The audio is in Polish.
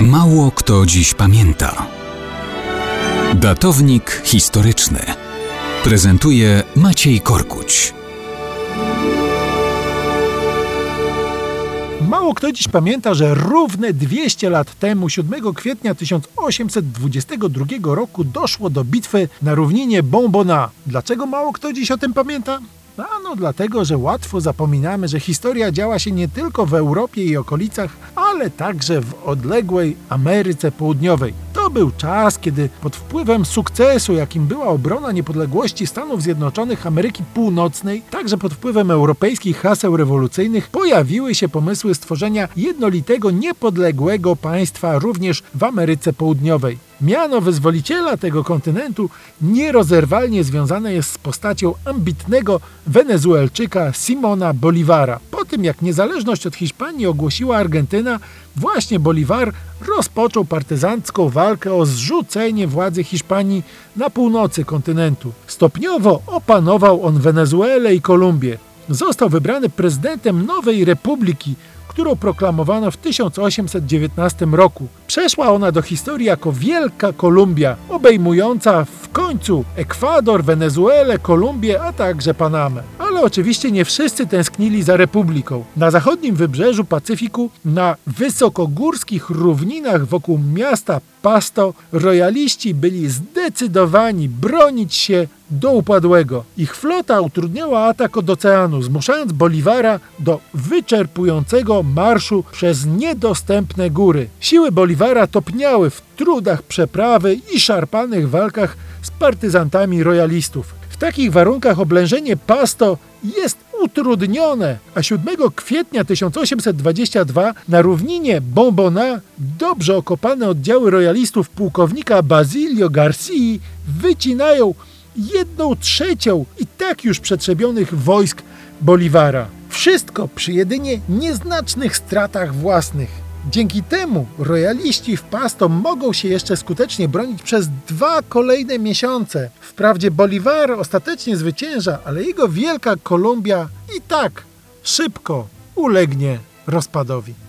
Mało kto dziś pamięta. Datownik historyczny prezentuje Maciej Korkuć. Mało kto dziś pamięta, że równe 200 lat temu, 7 kwietnia 1822 roku, doszło do bitwy na równinie Bonbona. Dlaczego mało kto dziś o tym pamięta? Ano dlatego, że łatwo zapominamy, że historia działa się nie tylko w Europie i okolicach, ale także w odległej Ameryce Południowej. To był czas, kiedy pod wpływem sukcesu, jakim była obrona niepodległości Stanów Zjednoczonych Ameryki Północnej, także pod wpływem europejskich haseł rewolucyjnych, pojawiły się pomysły stworzenia jednolitego, niepodległego państwa również w Ameryce Południowej. Miano wyzwoliciela tego kontynentu nierozerwalnie związane jest z postacią ambitnego Wenezuelczyka Simona Bolivara. Po tym jak niezależność od Hiszpanii ogłosiła Argentyna, właśnie Bolivar rozpoczął partyzancką walkę o zrzucenie władzy Hiszpanii na północy kontynentu. Stopniowo opanował on Wenezuelę i Kolumbię. Został wybrany prezydentem nowej republiki, którą proklamowano w 1819 roku. Przeszła ona do historii jako Wielka Kolumbia, obejmująca w końcu Ekwador, Wenezuelę, Kolumbię, a także Panamę. Ale oczywiście nie wszyscy tęsknili za republiką. Na zachodnim wybrzeżu Pacyfiku, na wysokogórskich równinach wokół miasta Pasto, rojaliści byli zdecydowani bronić się do upadłego. Ich flota utrudniała atak od oceanu, zmuszając Boliwara do wyczerpującego marszu przez niedostępne góry. Siły Boliwara topniały w trudach przeprawy i szarpanych walkach z partyzantami royalistów. W takich warunkach oblężenie Pasto jest utrudnione, a 7 kwietnia 1822 na równinie Bombona dobrze okopane oddziały royalistów pułkownika Basilio Garcii wycinają jedną trzecią i tak już przetrzebionych wojsk Boliwara. Wszystko przy jedynie nieznacznych stratach własnych. Dzięki temu royaliści w Pasto mogą się jeszcze skutecznie bronić przez dwa kolejne miesiące. Wprawdzie Bolivar ostatecznie zwycięża, ale jego wielka Kolumbia i tak szybko ulegnie rozpadowi.